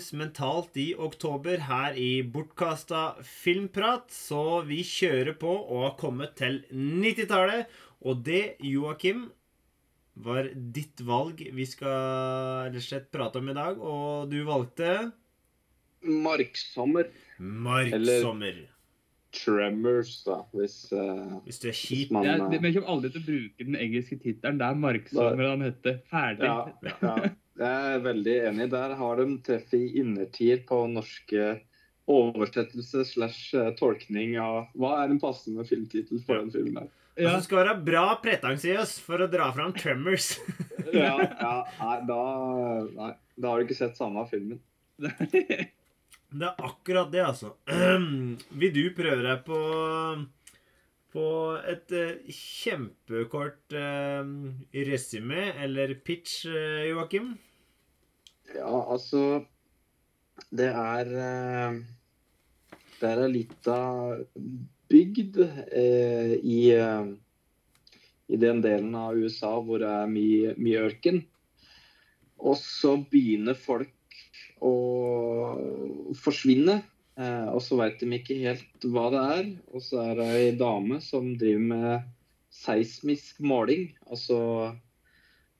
fremdeles mentalt i oktober her i Bortkasta filmprat, så vi kjører på og har kommet til 90-tallet. Og det, Joakim, var ditt valg vi skal rett og slett prate om i dag. Og du valgte Marksommer. Marksommer. Tremors, da, hvis, uh, Hvis du er kjip. man Jeg, eh, men jeg kommer aldri til å bruke den engelske tittelen. Det er Marksommer han heter. Ferdig. ja, ja, jeg er veldig enig. Der har de treffet i innertier på norske oversettelse slash eh, tolkning av hva er en passende filmtittel for den filmen. her. Altså, du skal være bra pretensiøs for å dra fram Tremors. Ja, ja, nei, da, nei, da har du ikke sett samme filmen. Det er akkurat det, altså. Vil du prøve deg på på et eh, kjempekort uh, resymé eller pitch, eh, Joakim? Ja, altså Det er eh, Det er ei lita bygd eh, i, eh, i den delen av USA hvor det er mye, mye ørken. Og så begynner folk å forsvinne. Eh, og så veit de ikke helt hva det er. Og så er det ei dame som driver med seismisk måling. Altså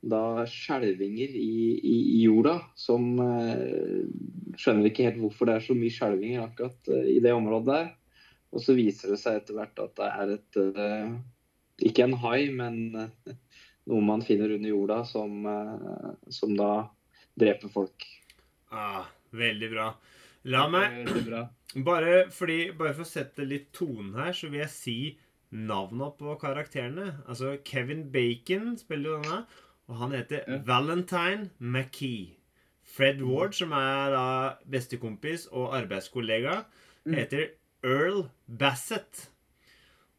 da skjelvinger i, i, i jorda som eh, Skjønner ikke helt hvorfor det er så mye skjelvinger akkurat eh, i det området der. Og så viser det seg etter hvert at det er et eh, Ikke en hai, men eh, noe man finner under jorda som, eh, som da dreper folk. Ah, veldig bra. La meg bra. bare, fordi, bare for å sette litt tonen her, så vil jeg si navnene på karakterene. Altså, Kevin Bacon spiller jo denne, og han heter Ja. Valentine McKee. Fred Ward, som er da bestekompis og arbeidskollega, Mm. heter Earl Bassett.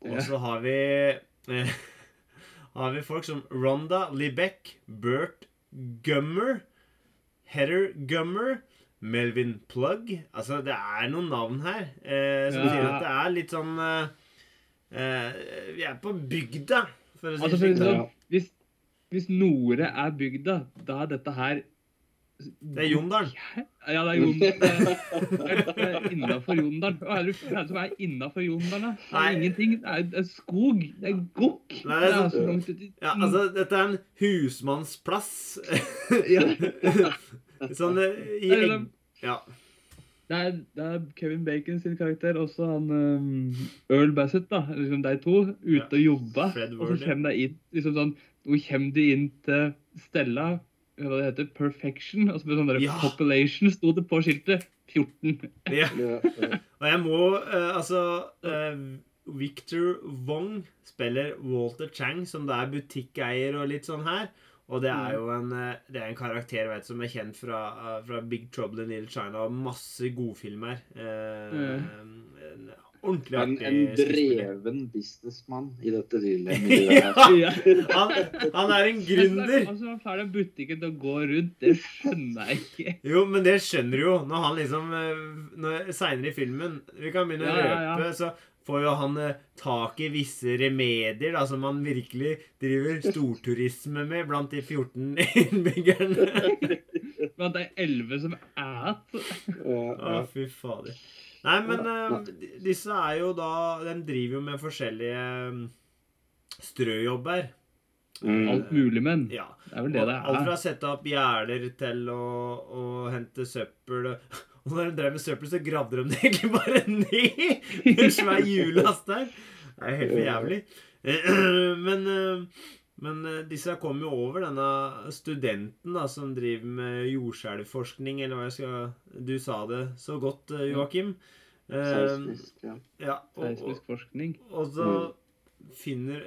Og så har vi eh, har vi folk som Ronda Libeck, Bert Gummer, Heather Gummer, Melvin Plugg. Altså, det er noen navn her eh, som Ja. sier at det er litt sånn eh, eh, Vi er på bygda, for å si Altså, det sånn, hvis, hvis Nore er bygda, da er dette her Det er Jondalen. Ja, det er Jondalen. Innafor Jondalen. Hva er det som er innafor Jondalen? da? Det er ingenting. Det er, det er skog. Det er gokk. Det er sånn- så langt uti Ja, altså, dette er en husmannsplass. Sånn eh, i er egg... liksom- Ja. Det er, det er Kevin Bacon sin karakter, også han um, Earl Bassett, da. Liksom de to ute og jobba. Og så kommer de inn liksom sånn, Nå kommer de inn til Stella, hva det heter, Perfection. Og så med sånn der Ja. Population sto det på skiltet. 14. ja. Ja, ja. Og jeg må uh, Altså uh, Victor Wong spiller Walter Chang, som det er butikkeier og litt sånn her. Og det er jo en, eh, det er en karakter vet, som er kjent fra, fra Big Trouble in Little China og masse godfilmer. Eh, en ordentlig En, artig en en dreven businessmann i dette lille miljøet. Ja, han, han er en gründer. Altså, han får den butikken til å gå rundt, det skjønner jeg ikke. Jo, men det skjønner du jo når han liksom eh, Seinere i filmen Vi kan begynne å Ja, ja, ja. røpe, så får jo han eh, tak i visse remedier da, som han virkelig driver storturisme med blant de 14 innbyggerne. Blant de elleve som er Ja, Å, ja. fy fader. Nei, men uh, disse er jo da De driver jo med forskjellige eh, strøjobber. Mm. alt mulig, men. Ja. Det er vel det det er. Alt fra å sette opp gjerder til å, å hente søppel. Og når de drev med søppel, så gravde de det egentlig bare ned! med svær hjullast der. Det er helt for jævlig. Men, eh, men eh, disse kom jo over denne studenten da, som driver med jordskjelvforskning, eller hva jeg skal Du sa det så godt, eh, Joakim. Eh, Seismisk, ja. Ja, og, og, Seismisk forskning. og så finner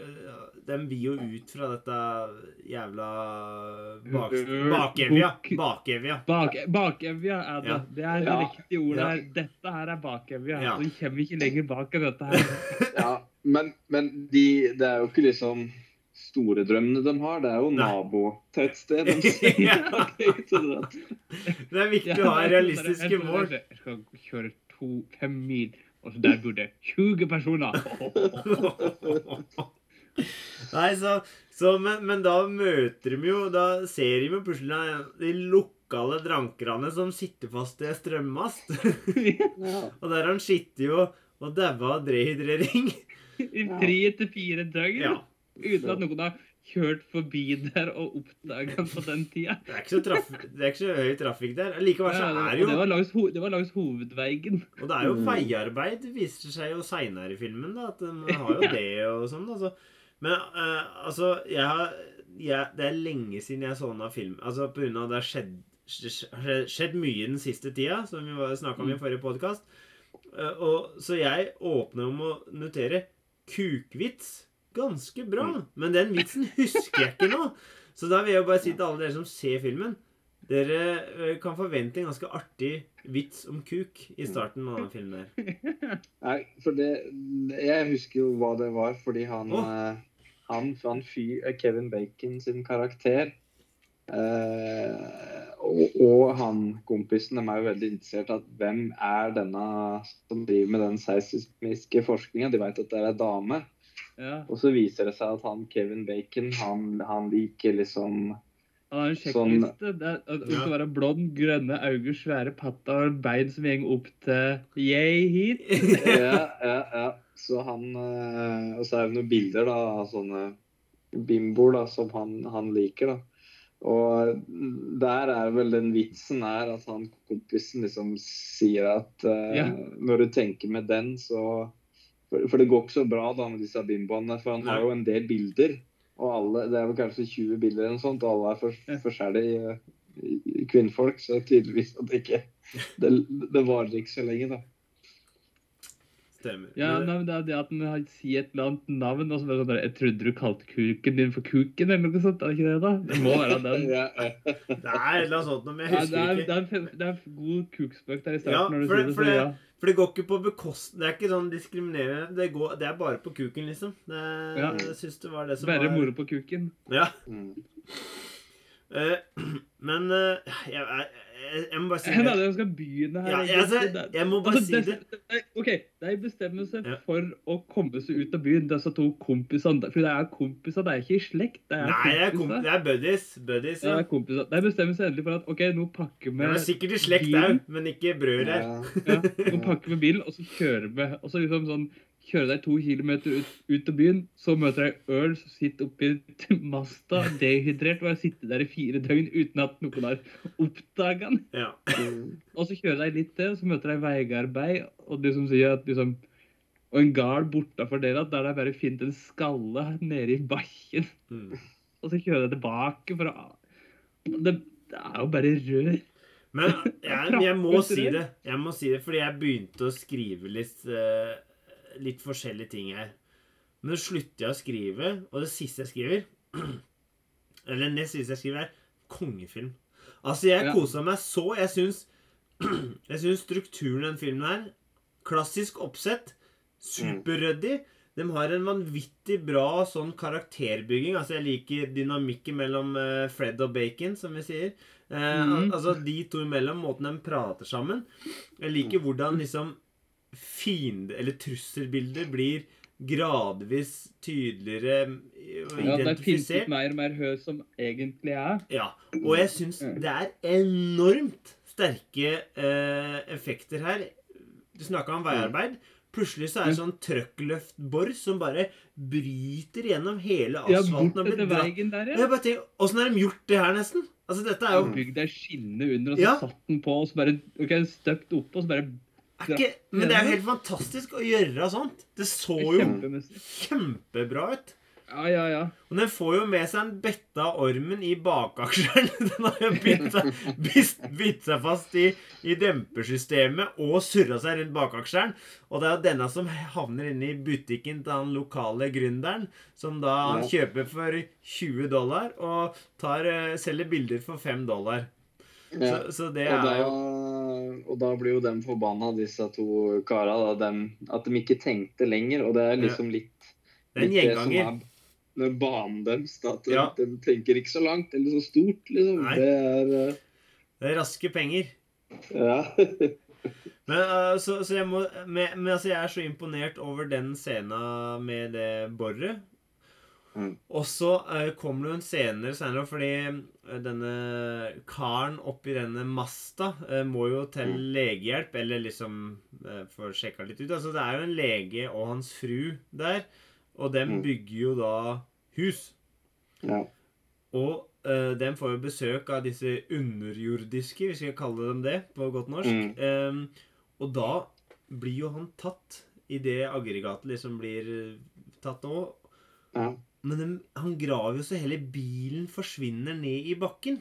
De vil jo ut fra dette jævla bak, bakevja. Bakevja. Bak, bakevja er det. Ja. Det er det Ja. riktige ordet Ja. her. Dette her er bakevja. Ja. Kommer ikke lenger bak enn dette her. Ja, men, men de, det er jo ikke liksom store drømmene de har. Det er jo nabotettsted Det er viktig å ha realistiske mål. Jeg skal kjøre to, fem mil, og så der bor det 20 personer. Nei, så, så men, men da møter de jo Da ser de jo plutselig de lokale drankerne som sitter fast i strømmast. Og der han sitter jo og daua av drehydrering. I tre til fire døgn. Ja. Uten at noen har kjørt forbi der og oppdaga den på den tida. Det er ikke så, traf det er ikke så høy trafikk der. Likevel så er jo det var langs, ho- det var langs hovedveien. Og det er jo Mm. veiarbeid, viser det seg jo seinere i filmen. da, At man har jo det og sånn. altså. Men uh, altså, jeg har jeg, Det er lenge siden jeg så denne av film. Altså på grunn av det har skjedd, skjedd, skjedd mye den siste tida, som vi snakka om i Mm. forrige podkast. og, så jeg åpner om å notere kukvits. Ganske bra. Mm. Men den vitsen husker jeg ikke nå. Så da vil jeg jo bare si til alle dere som ser filmen dere eh, kan forvente en ganske artig vits om kuk i starten av denne filmen. der. Nei, for det Jeg husker jo hva det var, fordi han eh, Han, han fyr, eh, Kevin Bacon sin karakter eh, og, og han kompisen de er jo veldig interessert at hvem er denne som driver med den seismiske forskninga. De vet at det er ei dame. Ja. Og så viser det seg at han Kevin Bacon, han, han liker liksom Han har en Sånn- Det er- at Hun skal være blond, grønne øyne, svære patta og bein som går opp til yay hit. ja, ja, ja. Så han eh, Og så er det noen bilder da, av sånne bimboer da, som han, han liker. da. Og der er vel den vitsen er at han kompisen liksom sier at uh, Ja. når du tenker med den, så For, for det går ikke så bra da med disse bimboene, for han har jo en del bilder. Og alle, det er vel kanskje 20 bilder eller noe sånt, og alle er for, forskjellige kvinnfolk, så tydeligvis at det ikke Det, det varer ikke så lenge, da. Stemmer. Ja, nei, men det er det at han sier et eller annet navn, og så bare sånn der, Jeg trodde du kalte kuken din for Kuken, eller noe sånt. Er det ikke det, da? Det må være den. Ja, ja. Det er et eller annet sånt, men jeg Ja, det, husker er, ikke. det, er, det er god kukspøk der i Ja, starten. når du for sier det- det, for så det- ja. For det går ikke på bekost... Det er ikke sånn diskriminerende. Det, går, det er bare på kuken, liksom. Det, Ja. Jeg syns det var det som Bare var moro på kuken. Ja. Mm. Eh, men uh, jeg, jeg, jeg, må bare si er det. det skal begynne her? Ja, altså, er- jeg må bare Altså, si det. det- OK, de bestemmer seg Ja. for å komme seg ut av byen, disse to kompisene. For det er kompiser, det er ikke i slekt. Det er Nei, det er, det er buddies. buddies Ja, det er kompiser. det er bestemmelse endelig for at OK, nå pakker vi Det er sikkert i slekt òg, men ikke brød der. Ja. Ja, nå pakker vi bilen, og så kjører vi. Og så liksom sånn Kjører deg to kilometer ut, ut av byen, så møter jeg Earl som sitter oppi masta, dehydrert, og har sittet der i fire døgn uten at noen har oppdaga den. Ja. Og så kjører de litt til, og så møter de veiarbeid, og de som sier at liksom Og en gard bortafor dere, der de bare finner en skalle nede i bakken. Mm. Og så kjører de tilbake for å Det, det er jo bare rør. Men jeg, jeg må si det. Jeg må si det, fordi jeg begynte å skrive litt, eh, litt forskjellige ting her. Men så slutter jeg å skrive, og det siste jeg skriver Eller det nest siste jeg skriver, er kongefilm. Altså, jeg Ja. kosa meg så. Jeg syns Jeg syns strukturen i den filmen her Klassisk oppsett. Superryddig. De har en vanvittig bra sånn karakterbygging. Altså, jeg liker dynamikken mellom eh, Fred og Bacon, som vi sier. Eh, mm -hmm. Altså de to imellom, måten de prater sammen. Jeg liker hvordan liksom fiende- eller trusselbilder blir gradvis tydeligere og Ja, det finnes ut mer og mer hø som egentlig er. Ja, og jeg syns det er enormt sterke eh, effekter her. Du snakka om veiarbeid. Plutselig så er det sånn trøkkløftbor som bare bryter gjennom hele asfalten. og blir dratt. der, ja. Jeg bare tenker, Åssen har de gjort det her, nesten? Altså, dette er jo Bygd ei skinne under, og så Ja. satt den på, og så bare ok, støpt opp, og så bare ikke, Men det er jo helt fantastisk å gjøre sånt. Det så jo kjempebra ut. Ja, ja, ja. Og den får jo med seg en betta ormen i bakaksjeren. Den har jo bitt seg, bitt, seg fast i, i dempersystemet og surra seg rundt bakaksjeren. Og det er jo denne som havner inne i butikken til han lokale gründeren, som da han kjøper for 20 dollar og tar, eh, selger bilder for 5 dollar. Ja. Så, så det Og er jo og da blir jo dem forbanna, disse to kara. Da, dem, at de ikke tenkte lenger. Og det er liksom litt, Det er en det gjenganger. er banen deres. At Ja. de tenker ikke så langt eller så stort, liksom. Nei. Det er uh... Det er raske penger. Ja. Men, uh, så, så jeg må men, men altså, jeg er så imponert over den scena med det boret. Mm. Og så uh, kommer det jo en senere senere, fordi eh, denne karen oppi denne masta uh, må jo til Mm. legehjelp, eller liksom uh, få sjekka litt ut. Altså, det er jo en lege og hans fru der, og dem Mm. bygger jo da hus. Ja. Og uh, de får jo besøk av disse underjordiske, vi skal kalle dem det på godt norsk. Mm. Um, og da blir jo han tatt i det aggregatet liksom blir eh, tatt nå. Ja. Men de, han graver jo så hele bilen forsvinner ned i bakken.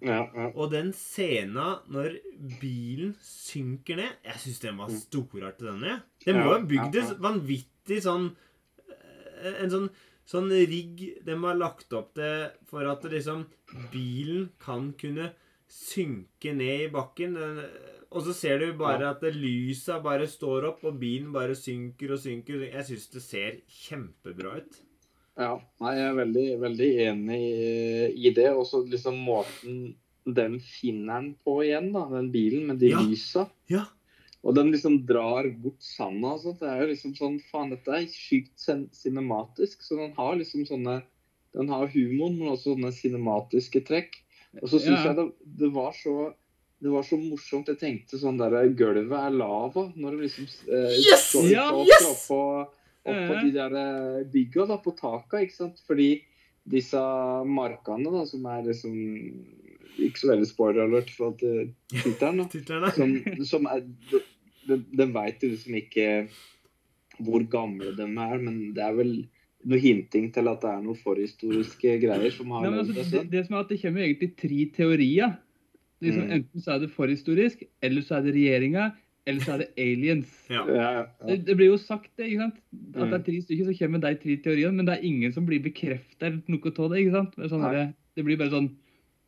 Ja. ja. Og den scena når bilen synker ned Jeg syns den var storartet, storart, denne. Den må ha bygd en vanvittig sånn eh, En sånn, sånn rigg de har lagt opp til for at liksom bilen kan kunne synke ned i bakken. Og så ser du bare at lysa bare står opp, og bilen bare synker og synker. Jeg syns det ser kjempebra ut. Ja, nei, jeg er veldig, veldig enig i, i det. Og så liksom måten den finner den på igjen, da, den bilen med de Ja. lysa. Ja. Og den liksom drar bort sanda og sånt. Det er jo liksom sånn Faen, dette er sykt cinematisk. Så den har liksom sånne Den har humoren, men også sånne cinematiske trekk. Og så syns Ja. jeg det, det var så det var så morsomt. Jeg tenkte sånn der Gulvet er lava. Når du liksom eh, Yes! står Ja, opp yes! oppå, oppå mm. de der eh, bygga da, på taka, ikke sant. Fordi disse markene da, som er liksom Ikke så veldig spoiler alert for at eh, tittelen, da. Som, som er de, de, veit jo liksom ikke hvor gamle de er, men det er vel noe hinting til at det er noen forhistoriske greier som har Nei, men altså, det, det som er at det kommer egentlig tre teorier. Liksom, Mm. Enten så er det forhistorisk, eller så er det regjeringa, eller så er det aliens. Ja. Det, det blir jo sagt det, ikke sant? At Mm. det er tre stykker, så kommer de tre teoriene, men det er ingen som blir bekreftet noe av det. ikke sant? Det, sånn det, det blir bare sånn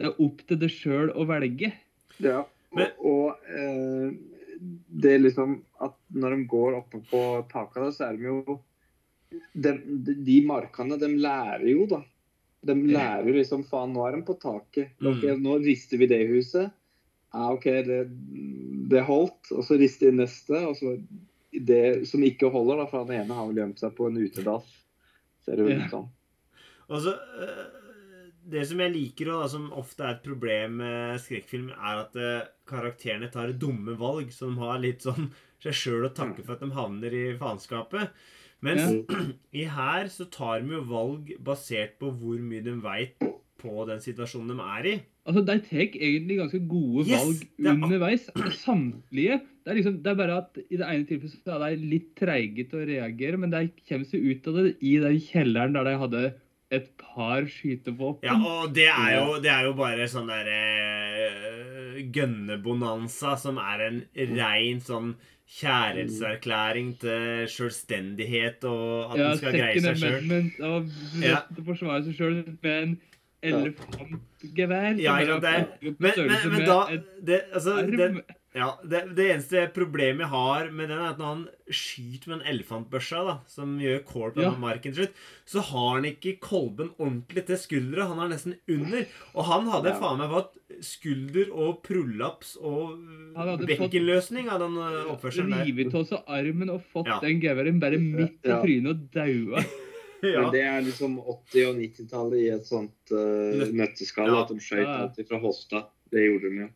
Det er opp til deg sjøl å velge. Ja, Men- og, og eh, det er liksom at når de går oppe på taket, så er de jo de, de, de markene, de lærer jo, da. De lærer jo liksom Faen, nå er de på taket. Okay, Mm. nå rister vi det huset. Ja, OK, det, det holdt. Og så riste inn neste. Og så det som ikke holder, da, for han ene har vel gjemt seg på en utedass. Ser det Ja. ut som. Og øh, Det som jeg liker, og da, som ofte er et problem med skrekkfilm, er at øh, karakterene tar dumme valg, så de har litt sånn seg sjøl å takke for at de havner i faenskapet. Mens i her så tar de jo valg basert på hvor mye de veit på den situasjonen de er i. Altså, De tar egentlig ganske gode valg er underveis. Samtlige. Det er, liksom, det er bare at i det ene tilfellet så er de litt treige til å reagere, men de kommer seg ut av det i den kjelleren der de hadde et par skytevåpen. Ja, og det er jo, det er jo bare sånn derre gønnebonanza som er en rein sånn kjærlighetserklæring til selvstendighet og at Ja, en skal greie seg sjøl. Ja. second amendment å forsvare seg sjøl med en elefantgevær. Ja, som ikke sant, bare det- er Men, men, men da det, altså, det, ja, det, det eneste problemet jeg har med den, er at når han skyter med en elefantbørsa, da, som gjør kål på Ja. den marken til slutt, så har han ikke kolben ordentlig til skuldra. Han er nesten under. Og han hadde Ja. faen meg fått skulder og prolaps og bekkenløsning av den øh, oppførselen der. Revet av seg armen og fått Ja. den geværen bare midt i Ja. trynet og daua. Ja. Men det er liksom 80- og 90-tallet i et sånt uh, nøtteskall. Ja. At de Ja, ja. alltid fra Hosta. Det gjorde de jo.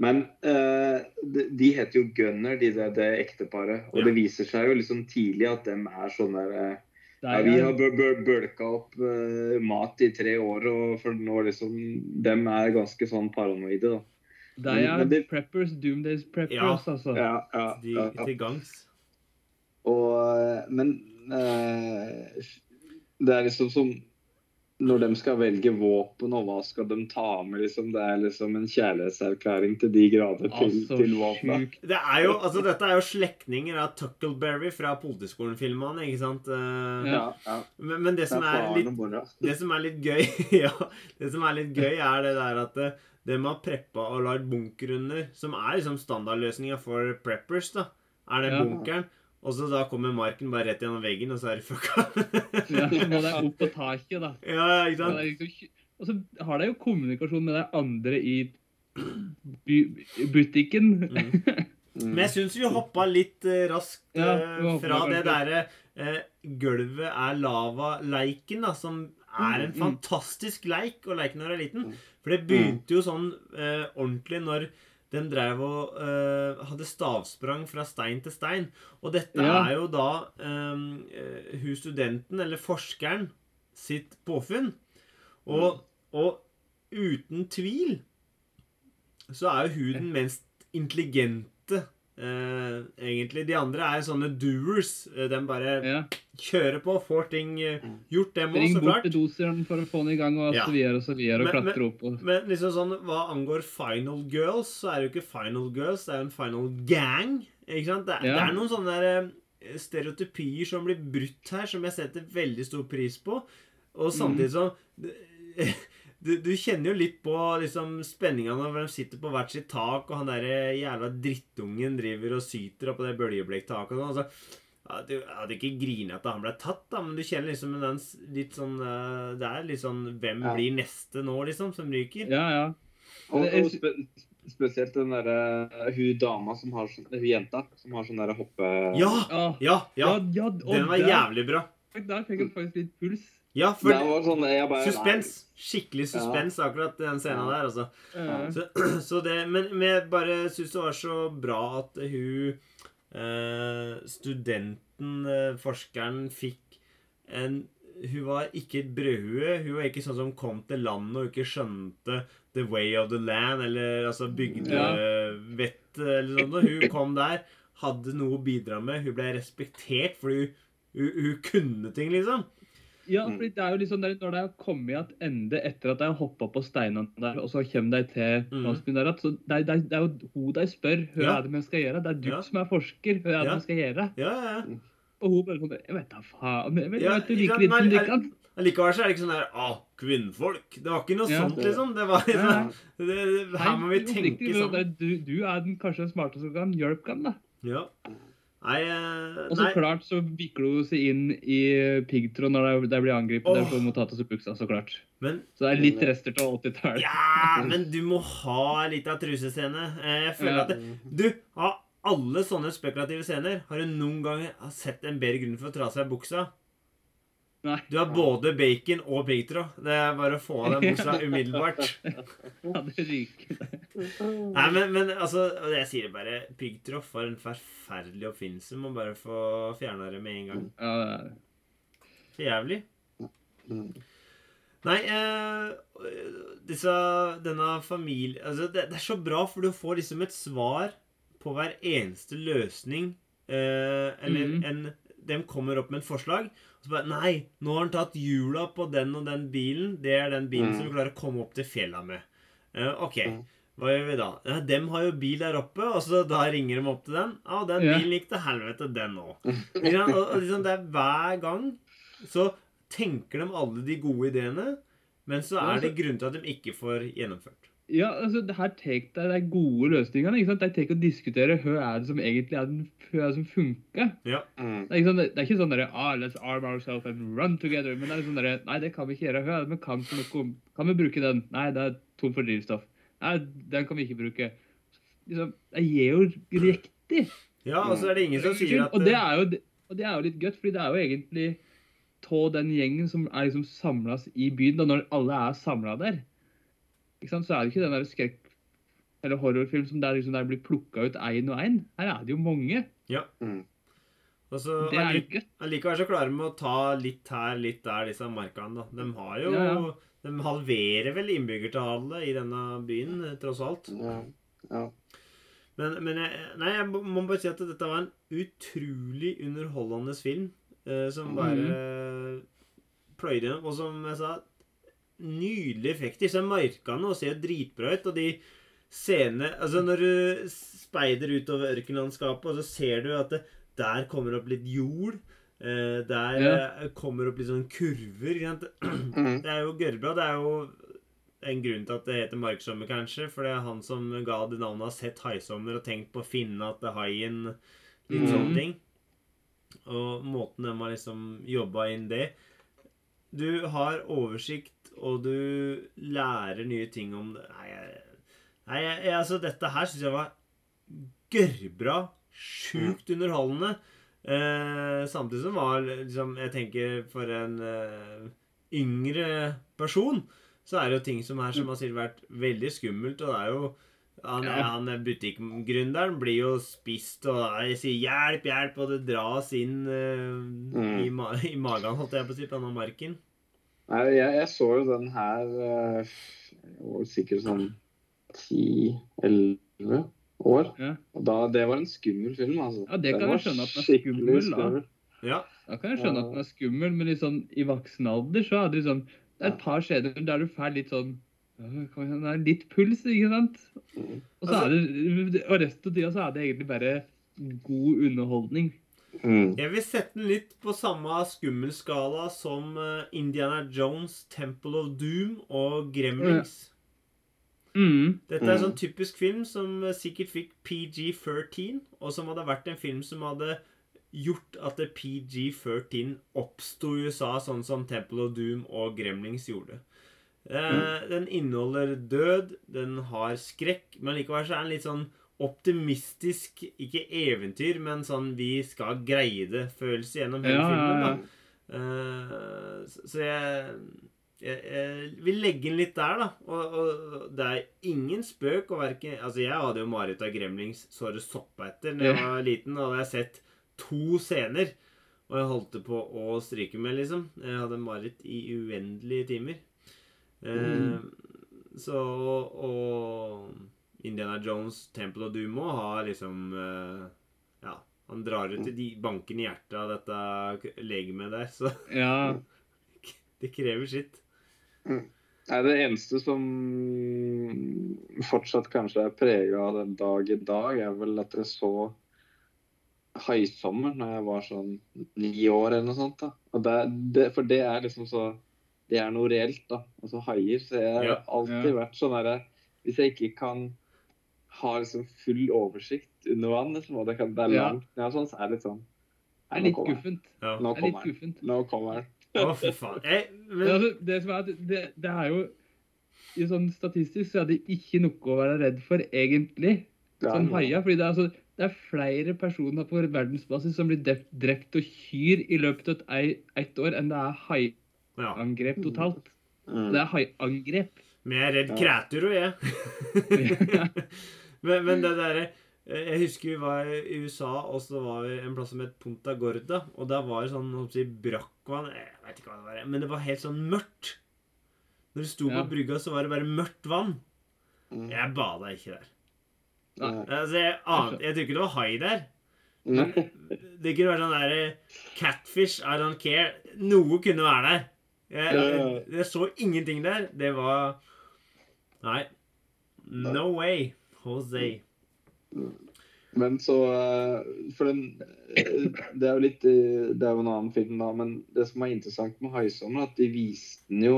Men uh, de, de heter jo Gunner, de det, det ekteparet. Og Ja. det viser seg jo liksom tidlig at de er sånn der eh, ja, er- Vi har bø- bø- bølka opp mat i tre år, og for nå liksom De er ganske sånn paranoide, da. De er Men det- preppers, doomdays preppers, Ja. altså. Ja, ja, De, ja. til gangs. Og, men eh, det er liksom som Når de skal velge våpen, og hva skal de ta med, liksom. Det er liksom en kjærlighetserklæring til de grader til, Altså, til våpna. Det er jo, altså Dette er jo slektninger av Tuckleberry fra Politiskolen-filmene. ikke sant? Eh, Ja, ja. Men, men det Det som er er litt. Det som er litt gøy, ja, det som er litt gøy er det der at eh, de har preppa og lagd bunker under, som er liksom standardløsninga for preppers, da, er det Ja. Og så da kommer marken bare rett gjennom veggen, og så er det fucka. Ja, så må de opp på taket, da. ja, ikke sant? liksom- Og så har de jo kommunikasjon med de andre i by butikken. Mm. Mm. Men jeg syns vi hoppa litt eh, raskt eh, fra det derre eh, gulvet er lava-leiken, da, som er en Mm, mm. fantastisk leik å leke når du er liten. For det begynte jo sånn eh, ordentlig når de drev og uh, hadde stavsprang fra stein til stein. Og dette Ja. er jo da eh, eh, hun studenten, eller forskeren, sitt påfunn. Og, og uten tvil så er jo hun den mest intelligente, eh, egentlig. De andre er sånne doers. Eh, De bare Ja. kjører på, får ting eh, Mm. gjort, dem òg, Ring så bort klart. til doseren for å få den i gang, og Ja. så videre og så videre, og Men- klatre opp og Men liksom sånn, hva angår Final Girls, så er det jo ikke Final Girls, det er jo en Final Gang. Ikke sant? Det, er- Ja. det er noen sånne eh, stereotypier som blir brutt her, som jeg setter veldig stor pris på. Og samtidig så du, du kjenner jo litt på liksom, spenninga når de sitter på hvert sitt tak, og han der jævla drittungen driver og syter oppå det bøljeblektaket og sånn. Altså, ja, du hadde ikke grinet at han ble tatt, da, men du kjenner liksom den litt sånn eh, Det er litt sånn Hvem Ja. blir neste nå, liksom, som ryker? Ja, ja. Og, og spe, spesielt den derre Hun dama som har sånn Hun jenta som har sånn derre hoppe... Ja! Ja, Ja! ja. Den var jævlig bra. Der fikk jeg faktisk litt puls. Ja, for Det var sånn jeg bare Suspens. Skikkelig suspens, akkurat den scenen der, altså. Eh, Så, så det, men, men jeg bare syns det var så bra at hun eh, Studenten, eh, forskeren, fikk en Hun var ikke et brødhue. Hun var ikke sånn som kom til landet og ikke skjønte The Way of the Land, eller altså bygdevett eller sånn. Og hun kom der, hadde noe å bidra med. Hun ble respektert fordi hun, hun, hun kunne ting, liksom. Ja, for fordi det er jo liksom der, Når de har kommet til ende etter at de har hoppa på steinene der, og så kommer de til landsbyen der, at så det, er- det, er- det er jo hun de spør hva Ja. er det vi skal gjøre. Det er du Ja. som er forsker. Hva er det vi skal gjøre? Ja, ja, ja. Og hun bare sånn Jeg vet da faen. Jeg vet, Ja, jeg vet du ikke det sant, lite som men er- så er det ikke sånn der Å, kvinnfolk. Det var ikke noe Ja. sånt, liksom. Det var liksom det, det, Her må vi tenke sånn. Du, du er den kanskje den smarteste som kan hjelpe dem, da. Ja. Nei, nei. Og så klart så vikler hun seg inn i piggtråd når de, blir angrepet. Oh. Der får ta til seg buksa, så klart. Men Så det er litt rester av 80-tallet. Ja, men du må ha litt av trusescene. Eh, Jeg føler Ja. at det, Du, av alle sånne spekulative scener, har du noen gang sett en bedre grunn for å ta av seg buksa? Nei. Du har både bacon og piggtråd. Det er bare å få av den buksa umiddelbart. Ja, det ryker. Nei, men, men altså og Jeg sier det bare. Piggtråd, for en forferdelig oppfinnelse. Må bare få fjerna det med en gang. Ja, det er- For jævlig. Mm. Nei, eh, disse, denne familie altså det, det er så bra, for du får liksom et svar på hver eneste løsning. Eh, eller mm. en De kommer opp med et forslag, og så bare Nei, nå har han tatt hjula på den og den bilen. Det er den bilen mm. som vi klarer å komme opp til fjella med. Eh, OK. Mhm. Hva gjør vi da? Ja, dem har jo bil der oppe, og så da ringer de opp til den. Ja, den bilen gikk til helvete, den òg. Liksom, det er hver gang så tenker de alle de gode ideene, men så er det grunn til at de ikke får gjennomført. Ja, altså, det her take det de gode løsningene. ikke sant? De take å diskutere hva er det som egentlig er den hva er det som funker. Mm. Det er ikke sånn, det er ikke sånn derre ah, Let's arm ourselves and run together. Men det er sånn derre Nei, det kan vi ikke gjøre. Hva er det vi kan for noe? Kan vi bruke den? Nei, det er tom for drivstoff. Nei, den kan vi ikke bruke. Liksom, jeg gir jo riktig. Ja, og så er det ingen som sier at og, det er jo, og det er jo litt gøtt, fordi det er jo egentlig av den gjengen som er liksom samlas i byen, da når alle er samla der. Ikke sant? Så er det ikke den der skrekk eller horrorfilm som der, liksom, der blir plukka ut én og én. Her er det jo mange. Mm. Og så Det er allikevel så klarer de å ta litt her, litt der, disse markene. da. De har jo Ja, ja. De halverer vel innbyggertallet i denne byen, eh, tross alt. Ja. ja. Men, men jeg, nei, jeg må bare si at dette var en utrolig underholdende film. eh, som bare pløyde gjennom. Og som jeg sa, nydelige effekter. Så markene og ser dritbra ut. Og de scenene Altså, når du speider utover ørkenlandskapet, og så ser du at det, der kommer opp litt jord. Eh, der Ja. eh, kommer opp litt sånn kurver. Ikke sant? Mm. Det er jo gørrbra. Det er jo en grunn til at det heter marksommer, kanskje. For det er han som ga det navnet, har sett haisommer og tenkt på å finne at det haien Litt mm. sånne ting. Og måten de har liksom jobba inn det Du har oversikt, og du lærer nye ting om det. Nei, jeg, nei altså dette her syns jeg var gørrbra. Sjukt underholdende. Eh, samtidig som var liksom Jeg tenker for en eh, yngre person så er det jo ting som her som har sikkert vært veldig skummelt, og det er jo han, Ja. han butikkgründeren blir jo spist, og jeg sier 'hjelp, hjelp', og det dras inn eh, i, ma i magen, holdt jeg på å si, på denne marken. Nei, jeg, jeg så jo den her uh, sikkert sånn 10-11 år. Ja. Og da, det var en skummel film, altså. Ja, det kan Den jeg skjønne at den er skummel, skummel, da. Ja. Da kan jeg skjønne at den er skummel, men sånn, i voksen alder så er det liksom Det er et par skjeder der du får litt sånn Det er litt puls, ikke sant? Mhm. Og så er det Og resten av tida så er det egentlig bare god underholdning. Mm. Jeg vil sette den litt på samme skummelskala som eh, Indiana Jones, Temple of Doom og Gremlings. Mm. Dette er en sånn typisk film som eh, sikkert fikk PG-13, og som hadde vært en film som hadde gjort at det PG-13 oppsto i USA, sånn som Temple of Doom og Gremlings gjorde. Eh, Den inneholder død, den har skrekk, men likevel så er den litt sånn optimistisk, ikke eventyr, men sånn vi skal greie det-følelse gjennom hele Ja, filmen. da. Eh, så så jeg, jeg, jeg vil legge den litt der, da. Og, og det er ingen spøk å verke Altså, jeg hadde jo mareritt av Gremlings såre etter da jeg var liten. Da hadde jeg sett to scener, og jeg holdt på å stryke med, liksom. Jeg hadde mareritt i uendelige timer. Eh, Så Og Indiana Jones, Temple of Doom også har liksom eh, Ja, han drar ut i de bankene i hjertet av dette legemet der, så Ja. det krever sitt. Nei, det eneste som fortsatt kanskje er prega av den dag i dag, er vel at jeg så Haisommer når jeg var sånn ni år eller noe sånt. da. Det, det, for det er liksom så Det er noe reelt, da. Altså haier. Så jeg har Ja, alltid ja. vært sånn herre Hvis jeg ikke kan ha liksom full oversikt under vann, liksom, og det, kan, det er Ja. langt ned og sånn, så er det litt sånn Det er litt guffent. Nå er kommer den. Nå kommer den. Å, fy faen. Jeg, Men men, altså, det som er at det, det er jo i sånn Statistisk så er det ikke noe å være redd for, egentlig. Sånn haia. fordi det er, altså, det er flere personer på verdensbasis som blir drept og kyr i løpet av et, ett år, enn det er haiangrep totalt. Mm. Det er haiangrep. men jeg er redd Ja. kreatur jeg. men, men det derre Jeg husker vi var i USA, og så var vi en plass som het Punta Gorda. Og der var det sånn si, brakkvann Jeg vet ikke hva det var, men det var helt sånn mørkt. Når du sto Ja. på brygga, så var det bare mørkt vann. Mm. Jeg bada ikke der. Nei. Altså, jeg, ante, jeg tror ikke det var hai der. Nei. Det kunne vært sånn der Catfish, I don't care. Noe kunne være der. Jeg, jeg, jeg så ingenting der. Det var Nei. No way, Jose. Men så eh, For den eh, Det er jo litt eh, Det er jo en annen film, da. Men det som er interessant med 'Haisommer', er at de viste den jo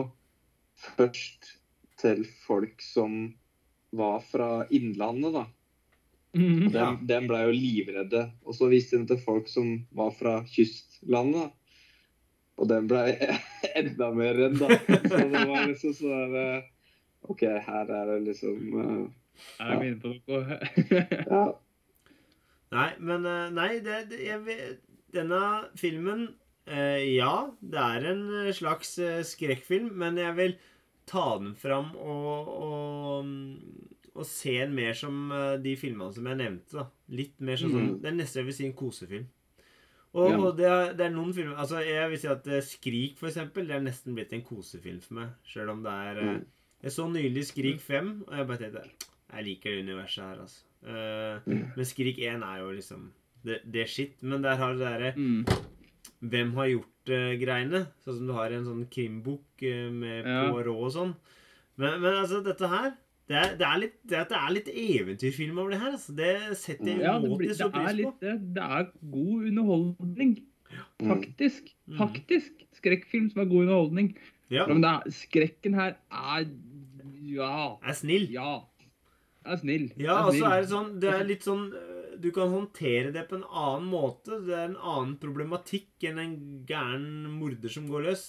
først til folk som var fra Innlandet, da. Mm, Ja. den, dem ble jo livredde. Og så viste de til folk som var fra kystlandet. Og den ble enda mer redd, da. Så det var liksom sånn OK, her er det liksom eh, Er inne på noe? Ja. Nei, men eh, Nei, det, det jeg, Denne filmen eh, Ja, det er en slags eh, skrekkfilm, men jeg vil ta den fram og, og, mm, og se den mer som de filmene som jeg nevnte. da. Litt mer sånn, Mm. Det er nesten jeg vil si en kosefilm. Og, Ja. og det, er, det er noen filmer altså Jeg vil si at Skrik, for eksempel, det er nesten blitt en kosefilm for meg. Sjøl om det er Mm. Jeg så nylig Skrik 5, og jeg bare tenkte Jeg liker det universet her, altså. Uh, Mm. men Skrik 1 er jo liksom det, det er shit. Men der har du det derre Mm. Hvem har gjort-greiene. sånn som du har i en sånn krimbok uh, med Ja. Poirot og sånn. Men, men altså, dette her det er, det er litt, det, at det er litt eventyrfilm over det her. Altså. Det setter jeg Ja, det, umåtelig blir, er pris på. litt det. Det er god underholdning. Mm. Faktisk. Mm. Faktisk. Skrekkfilm som er god underholdning. Ja, Men det er, skrekken her er Ja. er snill. Ja. Er snill. Ja, er og så snill. er det sånn Det er litt sånn øh, Du kan håndtere det på en annen måte. Det er en annen problematikk enn en gæren morder som går løs.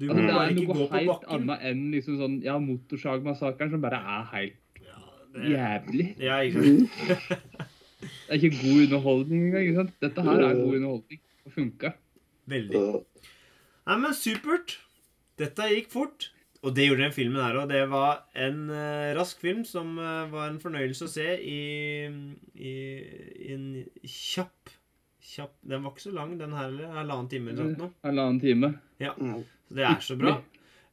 Du må Altså, det bare er ikke gå noe helt annet enn liksom sånn, ja, motorsagmassakren som bare er helt Ja, det, jævlig. ja, ikke sant? Det er ikke god underholdning engang. ikke sant? Dette her er god underholdning. Og funka. Veldig. Nei, men supert. Dette gikk fort. Og det gjorde den filmen her òg. Det var en uh, rask film som uh, var en fornøyelse å se i, i, i en kjapp Kjapp Den var ikke så lang, den her heller. Halvannen time eller noe. Halvannen time. Ja. Så det er så bra.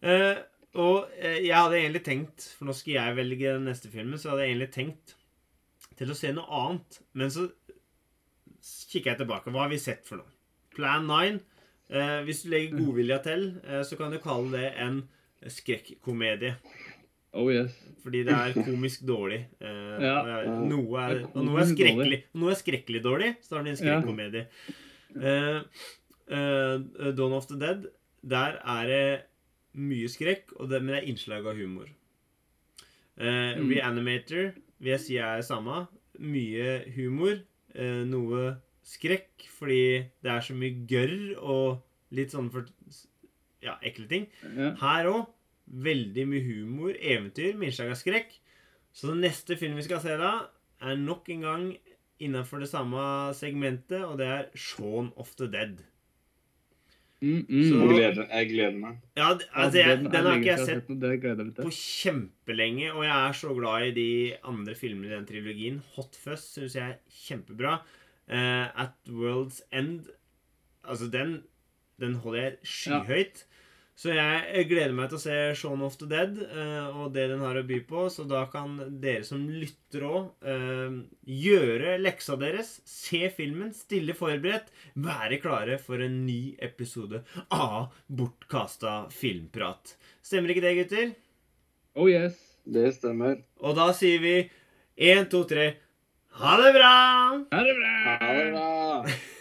Uh, og jeg hadde egentlig tenkt For nå skal jeg velge den neste filmen, så hadde jeg egentlig tenkt til å se noe annet. Men så kikker jeg tilbake. Hva har vi sett for noe? Plan 9. Eh, hvis du legger godvilja til, så kan du kalle det en skrekkomedie. Oh yes. Fordi det er komisk dårlig. Eh, Ja. noe er, og noe er skrekkelig noe er skrekkelig dårlig, så har du en skrekkomedie. Eh, eh, Dawn of the Dead, der er det mye skrekk, og det, men det er innslag av humor. Eh, Mm. Reanimator vil jeg si er samme. Mye humor, eh, noe skrekk, fordi det er så mye gørr og litt sånn for Ja, ekle ting. Ja. Her òg. Veldig mye humor, eventyr med innslag av skrekk. Så den neste filmen vi skal se da, er nok en gang innenfor det samme segmentet, og det er Shaun of the Dead. Mm, mm. Så- gleder, jeg gleder meg. Ja, altså, jeg, den har ikke jeg sett jeg på kjempelenge, og jeg er så glad i de andre filmene i den trilogien. Hot Fuzz syns jeg er kjempebra. Uh, At World's End Altså, den, den holder jeg skyhøyt. Så jeg gleder meg til å se Shaun of the Dead uh, og det den har å by på. Så da kan dere som lytter òg uh, gjøre leksa deres. Se filmen, stille forberedt. Være klare for en ny episode av Bortkasta filmprat. Stemmer ikke det, gutter? Oh yes. Det stemmer. Og da sier vi én, to, tre Ha det bra! Ha det bra! Ha det bra!